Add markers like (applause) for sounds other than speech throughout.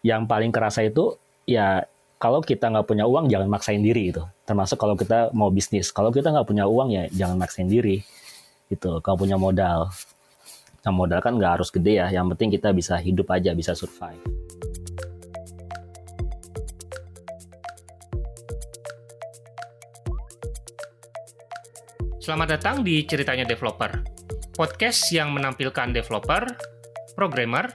yang paling kerasa itu ya kalau kita nggak punya uang jangan maksain diri itu. Termasuk kalau kita mau bisnis. Kalau kita nggak punya uang ya jangan maksain diri. Itu kalau punya modal. Nah, modal kan nggak harus gede ya. Yang penting kita bisa hidup aja, bisa survive. Selamat datang di Ceritanya Developer, podcast yang menampilkan developer, programmer,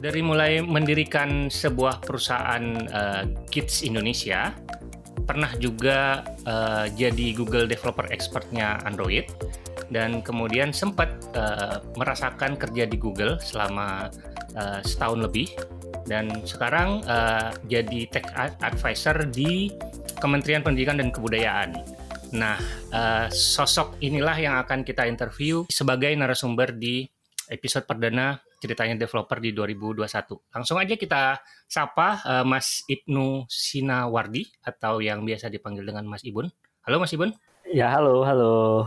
Dari mulai mendirikan sebuah perusahaan uh, Kids Indonesia, pernah juga uh, jadi Google Developer Expertnya Android dan kemudian sempat uh, merasakan kerja di Google selama uh, setahun lebih dan sekarang uh, jadi tech advisor di Kementerian Pendidikan dan Kebudayaan. Nah, uh, sosok inilah yang akan kita interview sebagai narasumber di episode perdana ceritanya developer di 2021. Langsung aja kita sapa uh, Mas Ibnu Sinawardi atau yang biasa dipanggil dengan Mas Ibun. Halo Mas Ibun. Ya halo halo.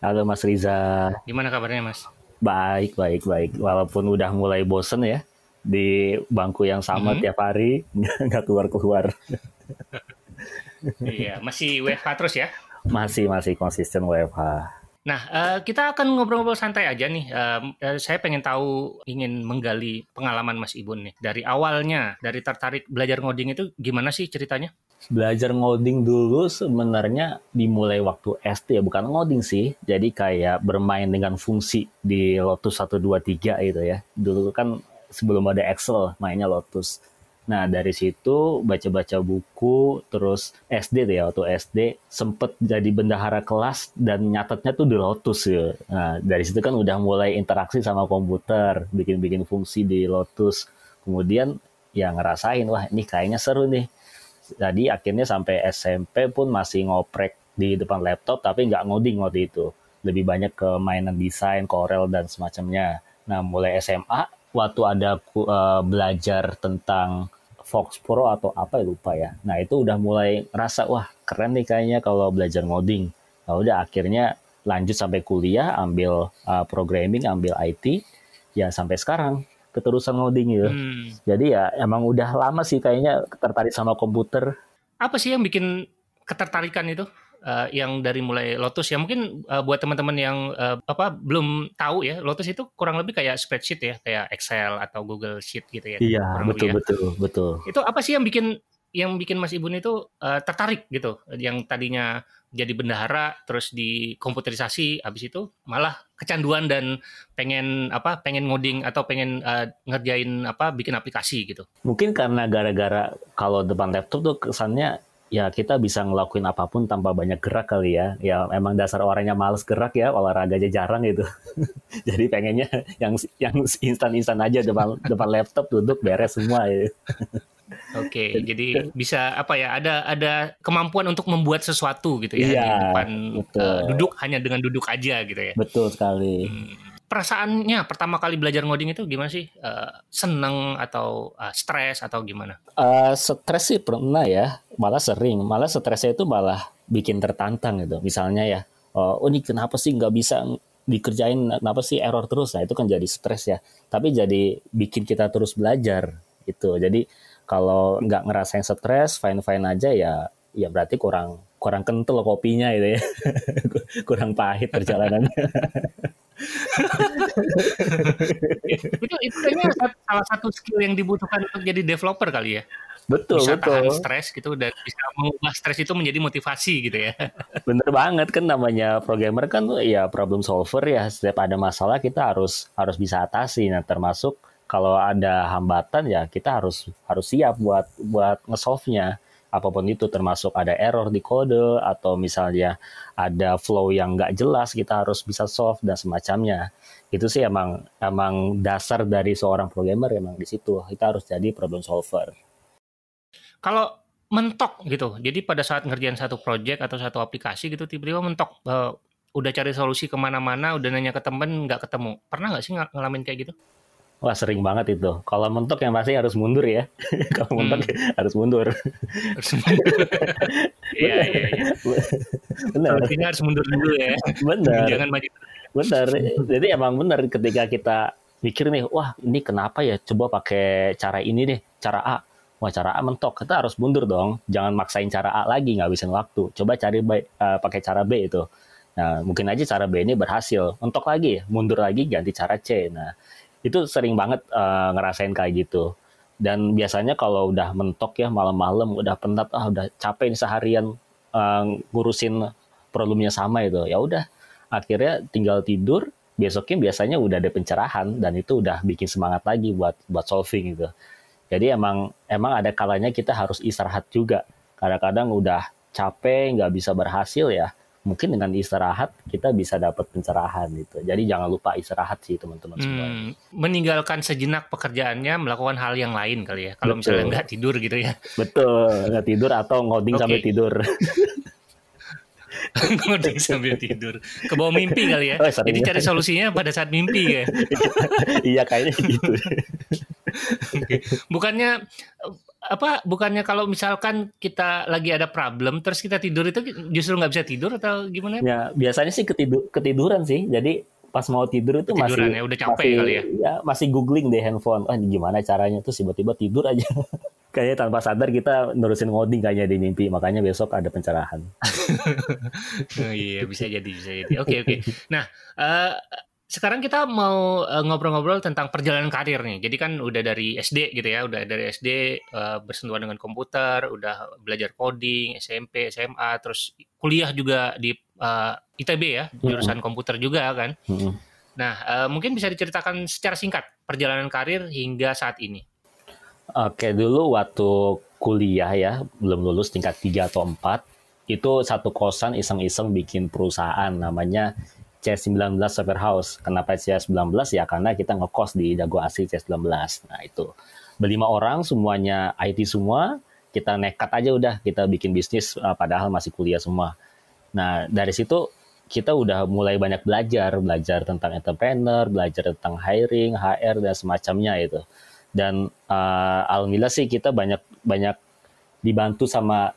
Halo Mas Riza. Gimana kabarnya Mas? Baik baik baik. Walaupun udah mulai bosen ya di bangku yang sama mm -hmm. tiap hari (laughs) nggak keluar keluar. iya masih WFH terus ya? Masih masih konsisten WFH. Nah, uh, kita akan ngobrol-ngobrol santai aja nih. Uh, saya pengen tahu, ingin menggali pengalaman Mas Ibun nih. Dari awalnya, dari tertarik belajar ngoding itu gimana sih ceritanya? Belajar ngoding dulu sebenarnya dimulai waktu SD ya, bukan ngoding sih. Jadi kayak bermain dengan fungsi di Lotus 1, 2, 3 itu ya. Dulu kan sebelum ada Excel, mainnya Lotus. Nah dari situ baca-baca buku, terus SD tuh ya waktu SD sempet jadi bendahara kelas dan nyatetnya tuh di Lotus ya. Nah dari situ kan udah mulai interaksi sama komputer, bikin-bikin fungsi di Lotus. Kemudian ya ngerasain wah ini kayaknya seru nih. Jadi akhirnya sampai SMP pun masih ngoprek di depan laptop tapi nggak ngoding waktu itu. Lebih banyak ke mainan desain, Corel dan semacamnya. Nah mulai SMA waktu ada uh, belajar tentang Fox Pro atau apa ya lupa ya. Nah itu udah mulai rasa wah keren nih kayaknya kalau belajar ngoding. Nah udah akhirnya lanjut sampai kuliah ambil uh, programming, ambil IT, ya sampai sekarang keterusan ngoding gitu. Hmm. Jadi ya emang udah lama sih kayaknya tertarik sama komputer. Apa sih yang bikin ketertarikan itu? Uh, yang dari mulai Lotus ya mungkin uh, buat teman-teman yang uh, apa belum tahu ya Lotus itu kurang lebih kayak spreadsheet ya kayak Excel atau Google Sheet gitu ya. Iya betul ya. betul betul. Itu apa sih yang bikin yang bikin Mas Ibun itu uh, tertarik gitu yang tadinya jadi bendahara terus di komputerisasi habis itu malah kecanduan dan pengen apa pengen ngoding atau pengen uh, ngerjain apa bikin aplikasi gitu. Mungkin karena gara-gara kalau depan laptop tuh kesannya ya kita bisa ngelakuin apa pun tanpa banyak gerak kali ya. Ya emang dasar orangnya males gerak ya, olahraganya jarang gitu. (laughs) Jadi pengennya yang yang instan-instan aja depan depan laptop duduk beres semua ya. (laughs) Oke, okay, jadi bisa apa ya? Ada ada kemampuan untuk membuat sesuatu gitu ya iya, di depan Uh, duduk hanya dengan duduk aja gitu ya. Betul sekali. Hmm perasaannya pertama kali belajar ngoding itu gimana sih? Uh, seneng atau uh, stres atau gimana? Uh, stres sih pernah ya, malah sering. Malah stresnya itu malah bikin tertantang gitu. Misalnya ya, oh ini kenapa sih nggak bisa dikerjain, kenapa sih error terus? Nah itu kan jadi stres ya. Tapi jadi bikin kita terus belajar gitu. Jadi kalau nggak ngerasain stres, fine fine aja ya, ya berarti kurang kurang kental kopinya gitu ya, (laughs) kurang pahit perjalanannya. (laughs) (laughs) itu itu kayaknya salah satu skill yang dibutuhkan untuk jadi developer kali ya. Betul, bisa betul. tahan stres gitu dan bisa mengubah stres itu menjadi motivasi gitu ya. (laughs) Bener banget kan namanya programmer kan ya problem solver ya. Setiap ada masalah kita harus harus bisa atasi. Nah, termasuk kalau ada hambatan ya kita harus harus siap buat buat nge-solve-nya apa pun itu termasuk ada error di kode atau misalnya ada flow yang nggak jelas kita harus bisa solve dan semacamnya itu sih emang emang dasar dari seorang programmer emang di situ kita harus jadi problem solver kalau mentok gitu. Jadi pada saat ngerjain satu project atau satu aplikasi gitu tiba-tiba mentok uh, udah cari solusi ke mana-mana, udah nanya ke temen nggak ketemu. Pernah nggak sih ng ngalamin kayak gitu? Wah sering banget itu. Kalau mentok yang pasti harus mundur ya. (laughs) Kalau mentok hmm. harus mundur. Harus mundur. (laughs) Iya iya iya. Benar. Artinya harus mundur dulu ya. Benar. Jangan maju. Benar. Jadi emang benar ketika kita mikir nih, wah ini kenapa ya? Coba pakai cara ini deh, cara A wah cara A mentok, kita harus mundur dong. Jangan maksain cara A lagi, nggak bisa waktu. Coba cari B, uh, pakai cara B itu. Nah, mungkin aja cara B ini berhasil. Mentok lagi, mundur lagi, ganti cara C. Nah, itu sering banget uh, ngerasain kayak gitu. Dan biasanya kalau udah mentok ya malam-malam, udah penat, ah udah capek nih seharian uh, ngurusin problemnya sama itu. Ya udah, akhirnya tinggal tidur, besoknya biasanya udah ada pencerahan dan itu udah bikin semangat lagi buat buat solving gitu. Jadi emang emang ada kalanya kita harus istirahat juga. Kadang-kadang udah capek, nggak bisa berhasil ya. Mungkin dengan istirahat kita bisa dapat pencerahan gitu. Jadi jangan lupa istirahat sih teman-teman hmm, semua. Meninggalkan sejenak pekerjaannya, melakukan hal yang lain kali ya. Kalau misalnya nggak tidur gitu ya. Betul, nggak tidur atau ngoding okay. sampai tidur. (laughs) ngoding sambil tidur. Ke bawah mimpi kali ya. Oh, Jadi cari solusinya pada saat mimpi ya. (laughs) iya kayaknya gitu (laughs) okay. Bukannya apa? Bukannya kalau misalkan kita lagi ada problem terus kita tidur itu justru nggak bisa tidur atau gimana? Ya biasanya sih ketidur ketiduran sih. Jadi pas mau tidur itu Ketiduran masih ya, udah capek masih, kali ya. ya masih googling deh handphone ah gimana caranya tuh tiba-tiba tidur aja (laughs) kayaknya tanpa sadar kita nerusin ngoding kayaknya di mimpi makanya besok ada pencerahan (laughs) oh, iya bisa jadi bisa jadi oke okay, oke okay. nah uh, sekarang kita mau uh, ngobrol-ngobrol tentang perjalanan karir nih. Jadi kan udah dari SD gitu ya, udah dari SD uh, eh, bersentuhan dengan komputer, udah belajar coding, SMP, SMA, terus kuliah juga di uh, eh, ITB ya, jurusan mm-hmm. komputer juga kan. Mm-hmm. Nah, uh, mungkin bisa diceritakan secara singkat perjalanan karir hingga saat ini. Oke, dulu waktu kuliah ya, belum lulus tingkat 3 atau 4, itu satu kosan iseng-iseng bikin perusahaan namanya C19 Server House. Kenapa C19? Ya karena kita ngekos di Dago Asri C19. Nah itu. Berlima orang, semuanya IT semua, kita nekat aja udah, kita bikin bisnis uh, padahal masih kuliah semua. Nah dari situ kita udah mulai banyak belajar, belajar tentang entrepreneur, belajar tentang hiring, HR dan semacamnya itu. Dan uh, alhamdulillah sih kita banyak banyak dibantu sama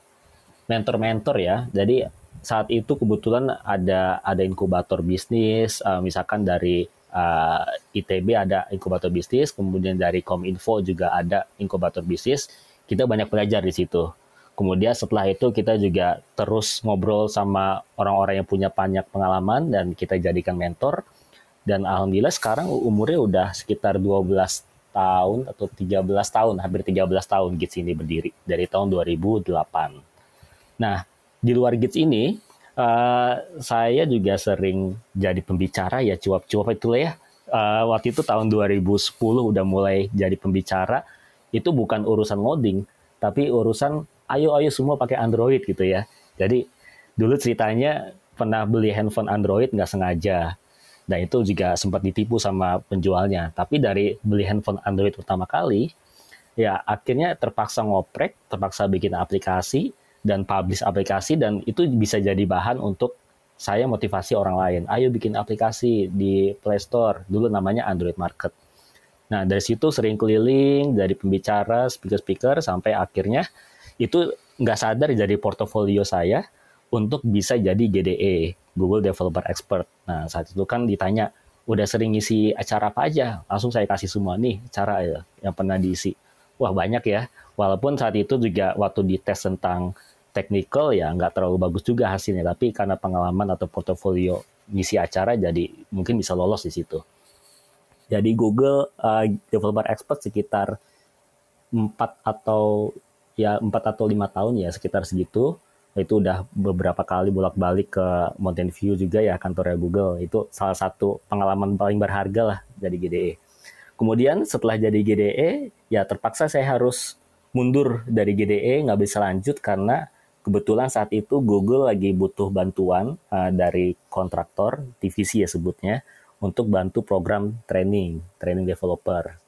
mentor-mentor ya. Jadi saat itu kebetulan ada ada inkubator bisnis, uh, misalkan dari uh, eh, ITB ada inkubator bisnis, kemudian dari Kominfo juga ada inkubator bisnis. Kita banyak belajar di situ. Kemudian setelah itu kita juga terus ngobrol sama orang-orang yang punya banyak pengalaman dan kita jadikan mentor. Dan alhamdulillah sekarang umurnya udah sekitar 12 tahun atau 13 tahun, hampir 13 tahun Gits ini berdiri dari tahun 2008. Nah, di luar Gits ini uh, saya juga sering jadi pembicara ya cuap-cuap itu ya. Uh, waktu itu tahun 2010 udah mulai jadi pembicara. Itu bukan urusan modding, tapi urusan ayo ayo semua pakai Android gitu ya. Jadi dulu ceritanya pernah beli handphone Android nggak sengaja. Dan itu juga sempat ditipu sama penjualnya. Tapi dari beli handphone Android pertama kali, ya akhirnya terpaksa ngoprek, terpaksa bikin aplikasi, dan publish aplikasi dan itu bisa jadi bahan untuk saya motivasi orang lain. Ayo bikin aplikasi di Play Store. Dulu namanya Android Market. Nah, dari situ sering keliling, dari pembicara, speaker-speaker, sampai akhirnya itu nggak sadar jadi portofolio saya untuk bisa jadi GDE, Google Developer Expert. Nah, saat itu kan ditanya, udah sering ngisi acara apa aja? Langsung saya kasih semua nih cara ya, yang pernah diisi. Wah, banyak ya. Walaupun saat itu juga waktu dites tentang technical ya nggak terlalu bagus juga hasilnya. Tapi karena pengalaman atau portofolio ngisi acara jadi mungkin bisa lolos di situ. Jadi Google uh, Developer Expert sekitar empat atau ya empat atau lima tahun ya sekitar segitu. Itu udah beberapa kali bolak-balik ke Mountain View juga ya kantornya Google. Itu salah satu pengalaman paling berharga lah jadi GDE kemudian setelah jadi GDE ya terpaksa saya harus mundur dari GDE nggak bisa lanjut karena kebetulan saat itu Google lagi butuh bantuan uh, dari kontraktor divisi ya sebutnya untuk bantu program training training developer.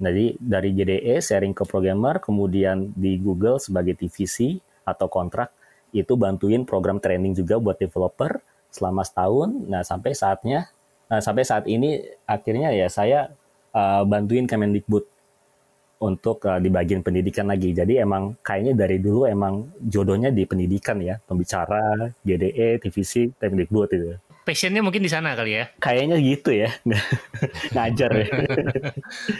Jadi dari JDE sharing ke programmer, kemudian di Google sebagai TVC atau kontrak itu bantuin program training juga buat developer selama setahun. Nah sampai saatnya, nah, sampai saat ini akhirnya ya saya uh, bantuin Kemendikbud untuk uh, di bagian pendidikan lagi. Jadi emang kayaknya dari dulu emang jodohnya di pendidikan ya, pembicara, GDE, TVC, Kemendikbud itu. Passionnya mungkin di sana kali ya? Kayaknya gitu ya, (laughs) ngajar ya. (laughs) Oke.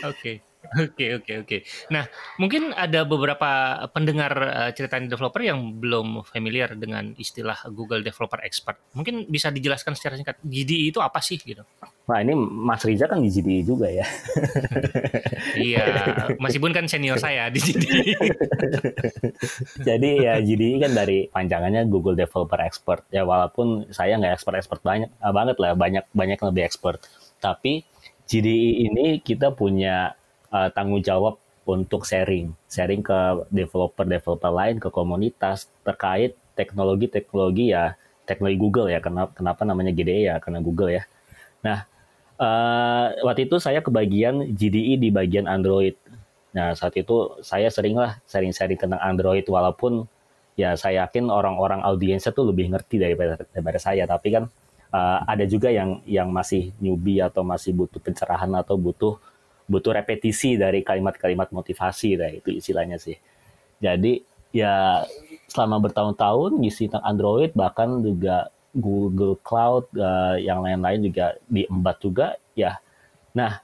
okay. Oke oke oke. Nah mungkin ada beberapa pendengar uh, cerita developer yang belum familiar dengan istilah Google Developer Expert. Mungkin bisa dijelaskan secara singkat GDE itu apa sih gitu? Nah ini Mas Riza kan di GDE juga ya. iya, Mas Ibun kan senior saya di GDE. Jadi ya GDE kan dari panjangannya Google Developer Expert. Ya walaupun saya nggak expert-expert banyak ah, banget lah, banyak banyak lebih expert. Tapi GDE ini kita punya uh, tanggung jawab untuk sharing, sharing ke developer-developer lain, ke komunitas terkait teknologi-teknologi ya, teknologi Google ya, kenapa, kenapa namanya GDE ya, karena Google ya. Nah, uh, waktu itu saya kebagian GDE di bagian Android. Nah, saat itu saya seringlah sharing-sharing tentang Android, walaupun ya saya yakin orang-orang audiensnya tuh lebih ngerti daripada, daripada saya, tapi kan uh, ada juga yang yang masih newbie atau masih butuh pencerahan atau butuh butuh repetisi dari kalimat-kalimat motivasi lah itu istilahnya sih. Jadi ya selama bertahun-tahun ngisi tentang Android bahkan juga Google Cloud uh, yang lain-lain juga diembat juga ya. Nah,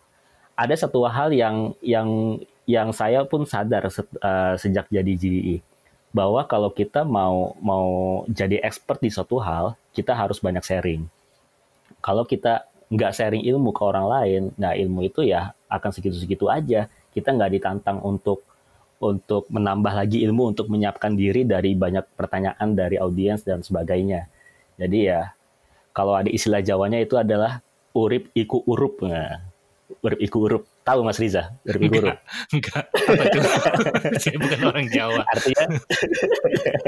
ada satu hal yang yang yang saya pun sadar se uh, sejak jadi GDE bahwa kalau kita mau mau jadi expert di suatu hal, kita harus banyak sharing. Kalau kita nggak sharing ilmu ke orang lain, nah ilmu itu ya akan segitu-segitu aja. Kita nggak ditantang untuk untuk menambah lagi ilmu untuk menyiapkan diri dari banyak pertanyaan dari audiens dan sebagainya. Jadi ya kalau ada istilah Jawanya itu adalah urip iku urup. Nah, urip iku urup. Tahu Mas Riza? Urip iku urup. Enggak. Itu? (laughs) Saya bukan orang Jawa. Artinya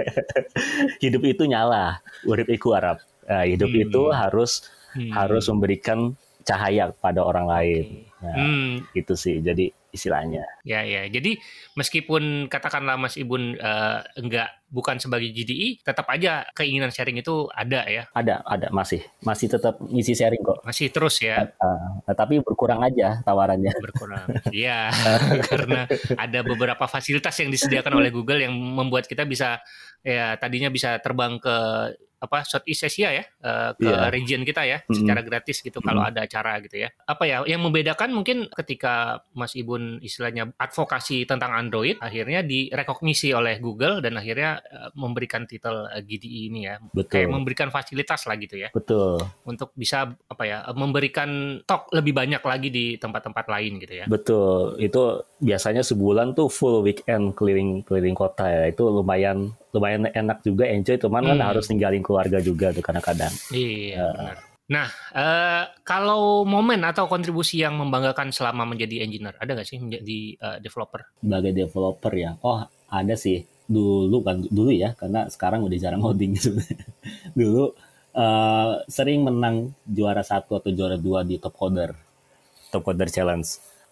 (laughs) hidup itu nyala. Urip iku Arab. Nah, hidup hmm. itu harus hmm. harus memberikan cahaya pada orang lain. Okay. Nah, hmm. itu sih. Jadi istilahnya. Ya ya. Jadi meskipun katakanlah Mas Ibun uh, enggak bukan sebagai GDI, tetap aja keinginan sharing itu ada ya. Ada, ada masih. Masih tetap ngisi sharing kok. Masih terus ya. Uh, uh, tapi berkurang aja tawarannya. (laughs) Berkurang. Iya, (laughs) karena ada beberapa fasilitas yang disediakan oleh Google yang membuat kita bisa ya tadinya bisa terbang ke apa Southeast Asia ya uh, ke yeah. region kita ya mm-hmm. secara gratis gitu mm-hmm. kalau ada acara gitu ya. Apa ya yang membedakan mungkin ketika Mas Ibun istilahnya advokasi tentang Android akhirnya direkognisi oleh Google dan akhirnya memberikan titel eh, GDE ini ya. Betul. Kayak memberikan fasilitas lah gitu ya. Betul. Untuk bisa apa ya memberikan talk lebih banyak lagi di tempat-tempat lain gitu ya. Betul. Itu biasanya sebulan tuh full weekend keliling keliling kota ya. Itu lumayan lumayan enak juga enjoy cuman kan hmm. kan harus ninggalin keluarga juga tuh kadang-kadang. Iya uh, benar. Nah, uh, kalau momen atau kontribusi yang membanggakan selama menjadi engineer, ada nggak sih menjadi uh, developer? Sebagai developer ya, oh ada sih. Dulu kan dulu ya, karena sekarang udah jarang gitu. (laughs) dulu uh, sering menang juara satu atau juara dua di Top Coder, Top Coder Challenge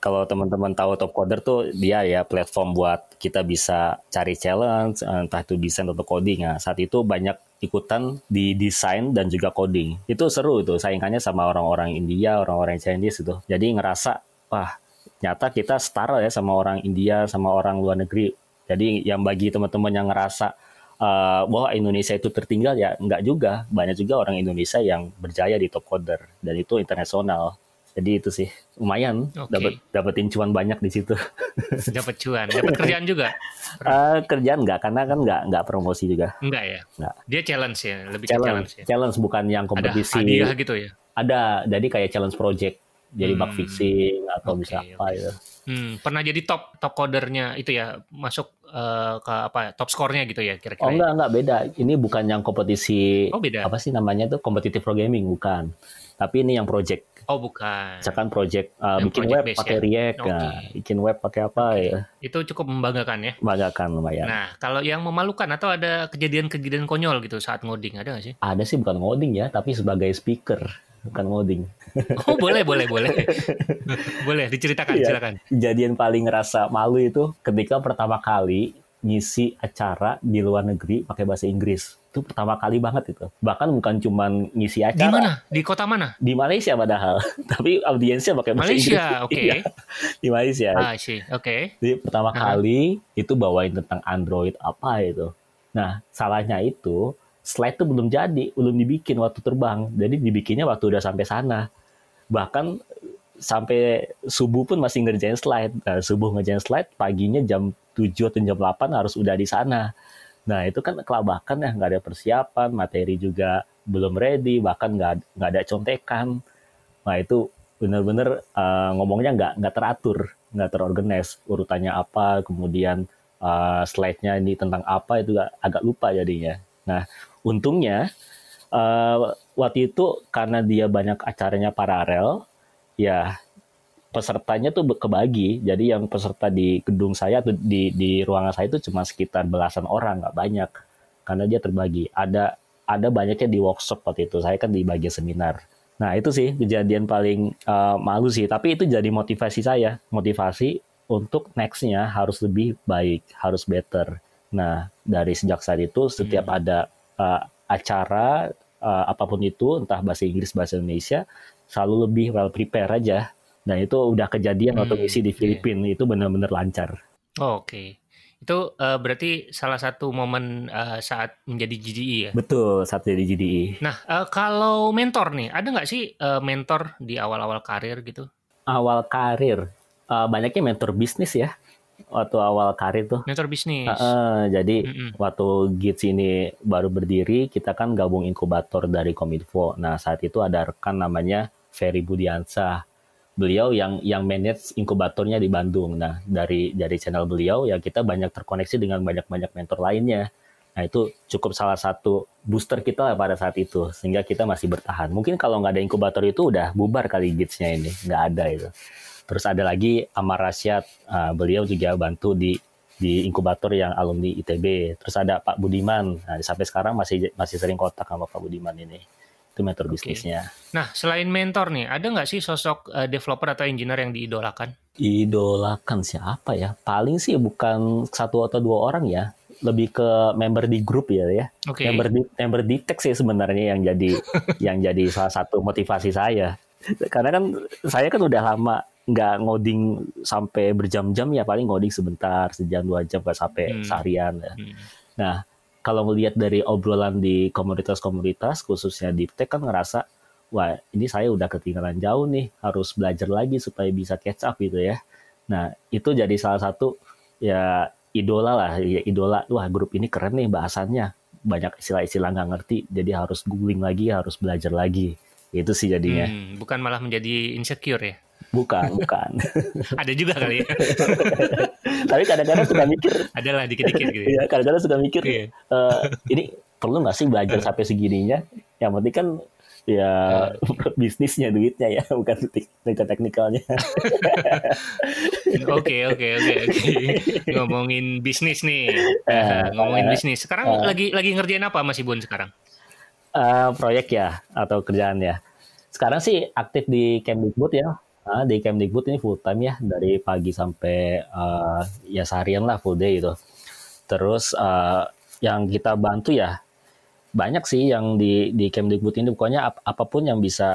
kalau teman-teman tahu Top Coder tuh dia ya platform buat kita bisa cari challenge, entah itu desain atau coding. Nah, saat itu banyak ikutan di desain dan juga coding. Itu seru itu, saingannya sama orang-orang India, orang-orang Chinese itu. Jadi ngerasa, wah nyata kita setara ya sama orang India, sama orang luar negeri. Jadi yang bagi teman-teman yang ngerasa uh, bahwa Indonesia itu tertinggal ya enggak juga. Banyak juga orang Indonesia yang berjaya di top coder dan itu internasional. Jadi itu sih lumayan okay. dapat dapetin cuan banyak di situ. (laughs) dapat cuan, dapat kerjaan juga. Uh, (laughs) kerjaan enggak karena kan enggak enggak promosi juga. Enggak ya. Enggak. Dia challenge ya, lebih challenge, challenge ya. Challenge bukan yang kompetisi. Ada hadiah gitu ya. Ada, jadi kayak challenge project. Jadi hmm. bug fixing atau okay, bisa apa okay. gitu. Hmm, pernah jadi top top codernya itu ya masuk uh, ke apa top skornya gitu ya kira-kira. Oh ya? enggak enggak beda. Ini bukan yang kompetisi. Oh beda. Apa sih namanya tuh kompetitif programming bukan. Tapi ini yang project Oh bukan. Misalkan project uh, bikin project web pakai ya? React, okay. nah, bikin web pakai apa okay. ya? Itu cukup membanggakan ya? Membanggakan lumayan. Nah kalau yang memalukan atau ada kejadian-kejadian konyol gitu saat ngoding ada nggak sih? Ada sih bukan ngoding ya, tapi sebagai speaker. Bukan ngoding. (laughs) Oh boleh boleh boleh boleh diceritakan Iya. silakan. Kejadian paling ngerasa malu itu ketika pertama kali ngisi acara di luar negeri pakai bahasa Inggris. Itu pertama kali banget itu. Bahkan bukan cuman ngisi Di acara mana? Di kota mana? di Malaysia padahal, (laughs) tapi audiensnya pakai bahasa Inggris. Malaysia, oke. Iya, di Malaysia. Ah, sih, oke. Jadi pertama Aha. kali itu bawain tentang Android apa itu. Nah, salahnya itu slide itu belum jadi, belum dibikin waktu terbang. Jadi dibikinnya waktu udah sampai sana. Bahkan sampai subuh pun masih ngerjain slide. Nah, subuh ngerjain slide, paginya jam 7 atau jam 8 harus udah di sana. Nah, itu kan kelabakan ya, nggak ada persiapan, materi juga belum ready, bahkan nggak nggak ada contekan. Nah, itu bener-bener eh, ngomongnya nggak nggak teratur, nggak terorganize. Urutannya apa, kemudian eh, slide-nya ini tentang apa, itu agak lupa jadinya. Nah, untungnya eh, waktu itu karena dia banyak acaranya paralel, ya pesertanya tuh kebagi. Jadi yang peserta di gedung saya tuh di di ruangan saya itu cuma sekitar belasan orang, nggak banyak. Karena dia terbagi. Ada ada banyaknya di workshop waktu itu. Saya kan di bagian seminar. Nah, itu sih kejadian paling eh, malu sih, tapi itu jadi motivasi saya, motivasi untuk next-nya harus lebih baik, harus better. Nah, dari sejak saat itu setiap ada eh, acara eh, apa pun itu, entah bahasa Inggris, bahasa Indonesia, selalu lebih well prepare aja. Dan itu udah kejadian waktu Hmm, misi di. Filipina itu benar-benar lancar. Oh, Oke. Itu eh, berarti salah satu momen eh, saat menjadi GDE ya. Betul, saat jadi GDE. Nah, eh, kalau mentor nih, ada nggak sih eh, mentor di awal-awal karir gitu? Awal karir, eh, banyaknya mentor bisnis ya. Waktu awal karir tuh. Mentor bisnis. Heeh, jadi Mm-mm. waktu GITS ini baru berdiri, kita kan gabung inkubator dari Kominfo. Nah, saat itu ada rekan namanya Ferry Budiansa. Beliau yang yang manage inkubatornya di Bandung. Nah, dari dari channel beliau ya kita banyak terkoneksi dengan banyak-banyak mentor lainnya. Nah, itu cukup salah satu booster kita pada saat itu sehingga kita masih bertahan. Mungkin kalau nggak ada inkubator itu udah bubar kali GITS-nya ini, nggak ada itu. Terus ada lagi Amar Rasyad, ah, beliau juga bantu di di inkubator yang alumni ITB. Terus ada Pak Budiman. Nah, sampai sekarang masih masih sering kontak sama Pak Budiman ini. Itu mentor Oke. bisnisnya. Nah, selain mentor nih, ada nggak sih sosok eh, developer atau engineer yang diidolakan? Idolakan siapa ya? Paling sih bukan satu atau dua orang ya. Lebih ke member di grup ya ya. Oke. Member di member di tech sih sebenarnya yang jadi (laughs) yang jadi salah satu motivasi saya. Karena kan saya kan udah lama nggak ngoding sampai berjam-jam ya paling ngoding sebentar sejam dua jam nggak sampai Hmm. seharian ya. Hmm. Nah, kalau melihat dari obrolan di komunitas-komunitas, khususnya di tech kan ngerasa, wah ini saya udah ketinggalan jauh nih, harus belajar lagi supaya bisa catch up gitu ya. Nah, itu jadi salah satu ya idola lah, ya idola, wah grup ini keren nih bahasannya. Banyak istilah-istilah nggak ngerti, jadi harus googling lagi, harus belajar lagi. Itu sih jadinya. Hmm, bukan malah menjadi insecure ya? Bukan, bukan. (laughs) Ada juga kali ya? (laughs) Tapi kadang-kadang suka mikir, Adalah dikit-dikit gitu. ya? ya kadang-kadang suka mikir, Iya. eh, ini perlu nggak sih belajar sampai segininya? Yang penting kan ya (laughs) bisnisnya duitnya ya bukan tek- tek- teknikalnya. Oke oke oke oke. Ngomongin bisnis nih. Eh, Ngomongin eh, bisnis. Sekarang lagi lagi ngerjain apa Mas Ibun sekarang? Eh, proyek ya atau kerjaan ya. Sekarang sih aktif di Kemdikbud ya. Ah, di Kemdikbud ini full time ya dari pagi sampai eh, ya seharian lah full day itu. Terus eh, yang kita bantu ya banyak sih yang di di Kemdikbud ini pokoknya ap- apa pun yang bisa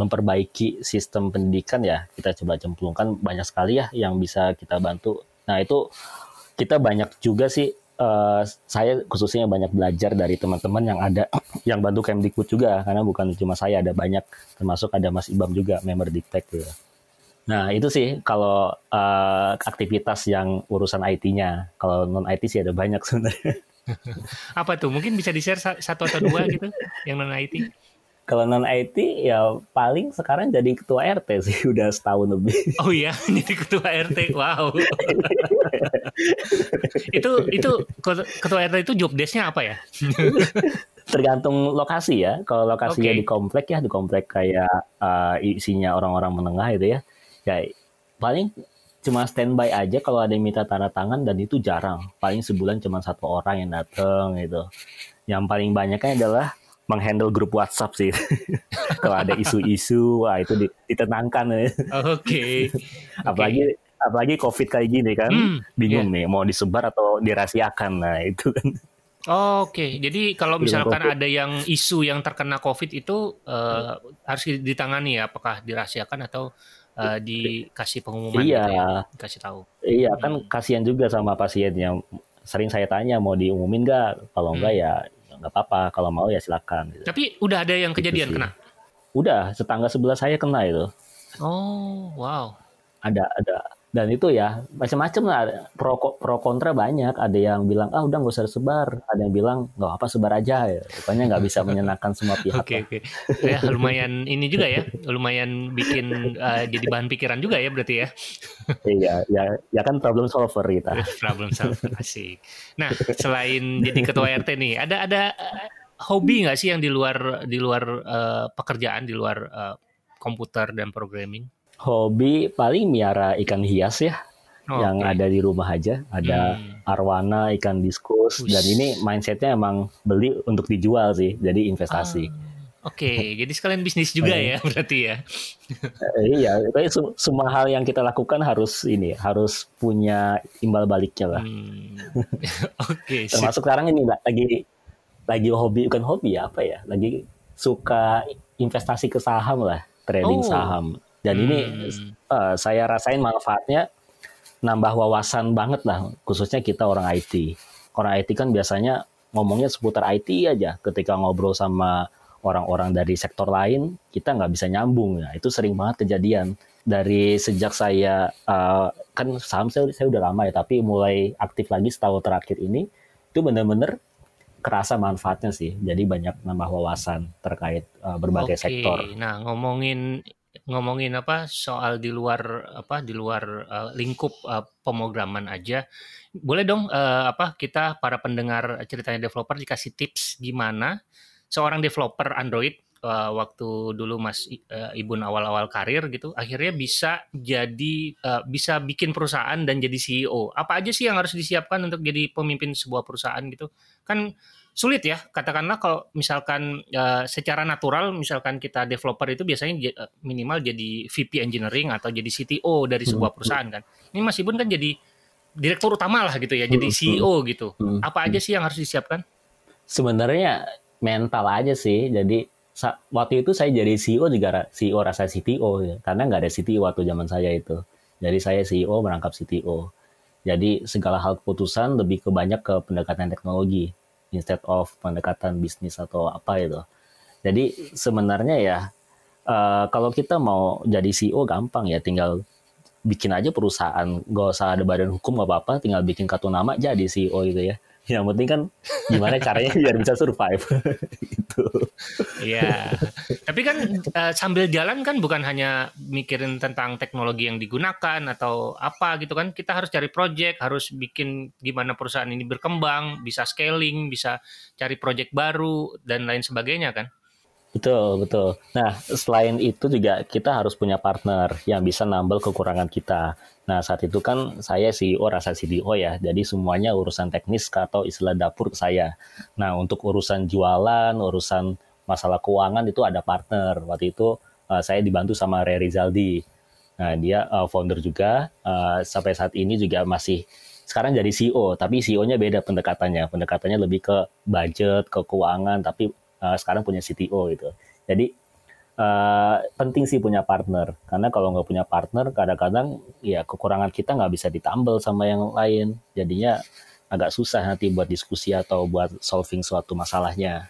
memperbaiki sistem pendidikan ya kita coba cemplungkan banyak sekali ya yang bisa kita bantu. Nah itu kita banyak juga sih eh, saya khususnya banyak belajar dari teman-teman yang ada (clears throat) yang bantu Kemdikbud juga karena bukan cuma saya ada banyak termasuk ada Mas Ibam juga member Diktek gitu. Nah itu sih kalau eh, aktivitas yang urusan IT-nya. Kalau non IT sih ada banyak (laughs) sebenarnya. Apa tuh? Mungkin bisa di-share sa- satu atau dua gitu yang non IT. Kalau non IT ya paling sekarang jadi ketua RT sih (laughs) udah setahun lebih. Oh iya, (laughs) jadi ketua RT. Wow. itu itu ketua RT itu job desk-nya apa ya? Tergantung lokasi ya. Kalau lokasinya Oke. di komplek ya di komplek kayak eh, isinya orang-orang menengah itu ya. Ya paling cuma standby aja kalau ada yang minta tanda tangan dan itu jarang. Paling sebulan cuma satu orang yang datang gitu. Yang paling banyaknya adalah menghandle grup WhatsApp sih. (laughs) Kalau ada isu-isu, wah itu ditenangkan ya. Oke. Okay. (laughs) apalagi okay. apalagi COVID kayak gini kan, hmm, bingung yeah. nih mau disebar atau dirahasiakan. Nah itu kan. Oh, Oke, okay. jadi kalau misalkan ada yang isu yang terkena COVID itu uh, harus ditangani ya, apakah dirahasiakan atau uh, dikasih pengumuman? Iya, gitu ya? dikasih tahu. Iya, kan hmm. kasihan juga sama pasiennya. Sering saya tanya mau diumumin nggak? Kalau enggak hmm. ya nggak apa-apa kalau mau ya silakan gitu. tapi udah ada yang gitu kejadian gitu kena udah tetangga sebelah saya kena itu oh wow ada ada dan itu ya macam-macam lah. Pro pro kontra banyak. Ada yang bilang ah udah nggak usah sebar ada yang bilang nggak apa sebar aja ya. Pokoknya nggak bisa menyenangkan semua pihak oke oke. Okay, okay. ya lumayan ini juga ya lumayan bikin uh, jadi bahan pikiran juga ya berarti ya. Iya ya ya kan problem solver kita. (laughs) Problem solver asik. Nah selain jadi ketua rt nih ada ada uh, hobi nggak sih yang di luar di luar uh, pekerjaan di luar uh, komputer dan programming hobi paling miara ikan hias ya oh, yang okay. ada di rumah aja ada hmm. arwana ikan diskus Ush. dan ini mindsetnya emang beli untuk dijual sih jadi investasi ah. Oke, okay, jadi sekalian bisnis juga ya (laughs) berarti ya. Eh, iya, tapi semua hal yang kita lakukan harus ini harus punya imbal baliknya lah. Hmm. (laughs) Oke. Okay, Termasuk sekarang ini lagi lagi hobi bukan hobi ya apa ya? Lagi suka investasi ke saham lah, trading oh. saham. Dan hmm. ini uh, saya rasain manfaatnya nambah wawasan banget lah, khususnya kita orang IT. Orang IT kan biasanya ngomongnya seputar IT aja. Ketika ngobrol sama orang-orang dari sektor lain, kita nggak bisa nyambung. Ya, itu sering banget kejadian. Dari sejak saya uh, kan saham saya, saya udah lama ya, tapi mulai aktif lagi setahun terakhir ini, itu bener-bener kerasa manfaatnya sih. Jadi banyak nambah wawasan terkait uh, berbagai okay. sektor. Nah ngomongin ngomongin apa soal di luar apa di luar uh, lingkup uh, pemrograman aja. Boleh dong uh, apa kita para pendengar ceritanya developer dikasih tips gimana seorang developer Android uh, waktu dulu Mas uh, Ibun awal-awal karir gitu akhirnya bisa jadi uh, bisa bikin perusahaan dan jadi CEO apa aja sih yang harus disiapkan untuk jadi pemimpin sebuah perusahaan gitu? Kan sulit ya katakanlah kalau misalkan uh, secara natural misalkan kita developer itu biasanya uh, minimal jadi VP engineering atau jadi CTO dari sebuah hmm. perusahaan kan ini Mas Ibun kan jadi direktur utama lah gitu ya jadi hmm. CEO gitu hmm. apa aja sih yang harus disiapkan sebenarnya mental aja sih jadi waktu itu saya jadi CEO juga CEO rasa CTO ya. karena nggak ada CTO waktu zaman saya itu jadi saya CEO merangkap CTO jadi segala hal keputusan lebih ke banyak ke pendekatan teknologi instead of pendekatan bisnis atau apa itu. Jadi sebenarnya ya uh, kalau kita mau jadi CEO gampang ya tinggal bikin aja perusahaan, gak usah ada badan hukum gak apa-apa, tinggal bikin kartu nama jadi CEO gitu ya. (laughs) Yang penting kan gimana caranya biar bisa survive (laughs) gitu. Iya. Tapi kan uh, sambil jalan kan bukan hanya mikirin tentang teknologi yang digunakan atau apa gitu kan. Kita harus cari project, harus bikin gimana perusahaan ini berkembang, bisa scaling, bisa cari project baru dan lain sebagainya kan. Betul, betul. Nah, selain itu juga kita harus punya partner yang bisa nambel kekurangan kita. Nah, saat itu kan saya CEO rasa CDO ya, jadi semuanya urusan teknis atau istilah dapur saya. Nah, untuk urusan jualan, urusan masalah keuangan itu ada partner. Waktu itu uh, saya dibantu sama Ray Rizaldi. Nah, dia uh, founder juga, uh, sampai saat ini juga masih sekarang jadi CEO, tapi CEO-nya beda pendekatannya. Pendekatannya lebih ke budget, ke keuangan, tapi uh, sekarang punya CTO gitu. Jadi uh, penting sih punya partner karena kalau nggak punya partner kadang-kadang ya kekurangan kita nggak bisa ditambal sama yang lain. Jadinya agak susah nanti buat diskusi atau buat solving suatu masalahnya.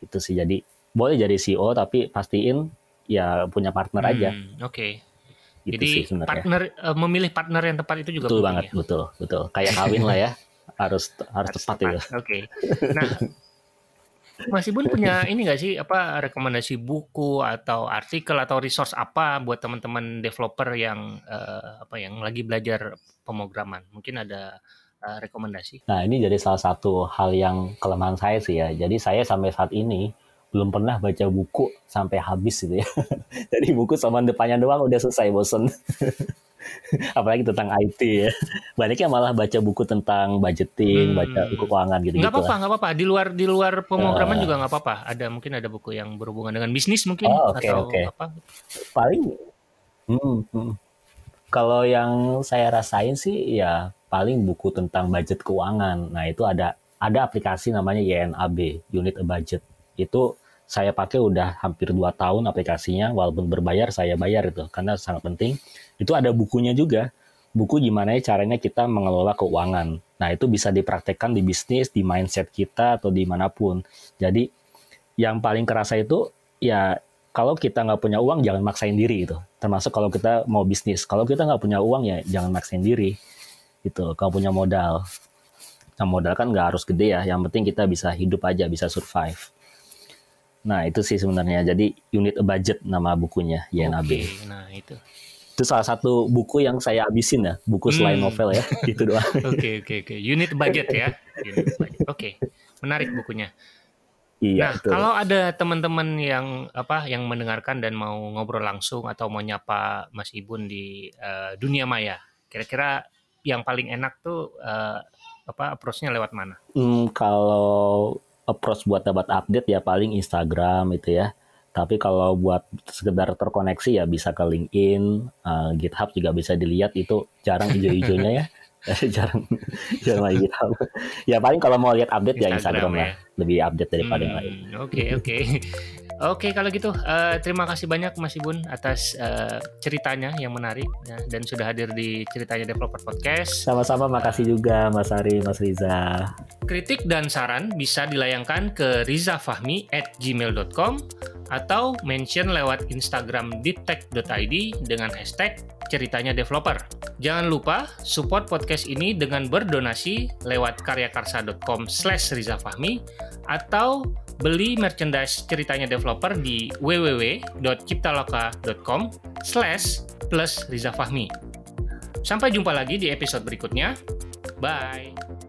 Itu sih jadi boleh jadi CEO tapi pastiin ya punya partner hmm, aja. Oke. Okay. Gitu Jadi sih partner uh, memilih partner yang tepat itu juga betul banget, ya? betul, betul. Kayak kawin lah ya, (laughs) harus harus, harus tepat, tepat. itu. Oke. Okay. (laughs) Nah, Mas Ibun punya ini nggak sih apa rekomendasi buku atau artikel atau resource apa buat teman-teman developer yang uh, apa yang lagi belajar pemrograman? Mungkin ada uh, rekomendasi? Nah ini jadi salah satu hal yang kelemahan saya sih ya. Jadi saya sampai saat ini belum pernah baca buku sampai habis gitu ya. (laughs) jadi buku sama depannya doang udah selesai bosen. (laughs) (laughs) apalagi tentang IT ya. (laughs) Banyaknya malah baca buku tentang budgeting, hmm. baca buku keuangan gitu. Nggak apa-apa, nggak apa-apa. Di luar di luar pemrograman uh, juga nggak apa-apa. Ada mungkin ada buku yang berhubungan dengan bisnis mungkin oh, okay, atau okay. apa? Paling, hmm, hmm. kalau yang saya rasain sih ya paling buku tentang budget keuangan. Nah itu ada ada aplikasi namanya YNAB, Unit a Budget. Itu saya pakai udah hampir 2 tahun aplikasinya, walaupun berbayar saya bayar itu, karena sangat penting. Itu ada bukunya juga, buku gimana ya caranya kita mengelola keuangan. Nah itu bisa dipraktekkan di bisnis, di mindset kita, atau di mana pun. Jadi yang paling kerasa itu ya kalau kita nggak punya uang jangan maksain diri itu. Termasuk kalau kita mau bisnis. Kalau kita nggak punya uang ya jangan maksain diri. Itu kalau punya modal. Nah modal kan nggak harus gede ya. Yang penting kita bisa hidup aja, bisa survive. Nah, itu sih sebenarnya. Jadi unit a budget nama bukunya YNAB. Okay, nah, itu. Itu salah satu buku yang saya habisin ya, buku selain hmm. novel ya, (laughs) gitu doang. Oke, oke, oke. Unit budget ya. Oke. Okay. Menarik bukunya. Iya, nah, betul. kalau ada teman-teman yang apa yang mendengarkan dan mau ngobrol langsung atau mau nyapa Mas Ibun di uh, dunia maya, kira-kira yang paling enak tuh uh, apa approach-nya lewat mana? Hmm, kalau approach buat dapat update ya paling Instagram itu ya. Tapi kalau buat sekedar terkoneksi ya bisa ke LinkedIn, uh, GitHub juga bisa dilihat itu jarang hijau-hijaunya ya. (laughs) (laughs) jarang jarang lagi GitHub. ya paling kalau mau lihat update Instagram, ya Instagram ya. lah, lebih update daripada hmm, yang lain. Oke okay, oke. Okay. Oke, kalau gitu uh, terima kasih banyak Mas Ibun atas uh, ceritanya yang menarik ya, dan sudah hadir di ceritanya Developer Podcast. Sama-sama, makasih juga Mas Ari, Mas Riza. Kritik dan saran bisa dilayangkan ke rizafahmi at gmail.com atau mention lewat Instagram deeptech.id dengan hashtag ceritanya developer. Jangan lupa support podcast ini dengan berdonasi lewat karyakarsa.com slash rizafahmi atau beli merchandise ceritanya developer di www.ciptaloka.com slash plus Riza Fahmi. Sampai jumpa lagi di episode berikutnya. Bye!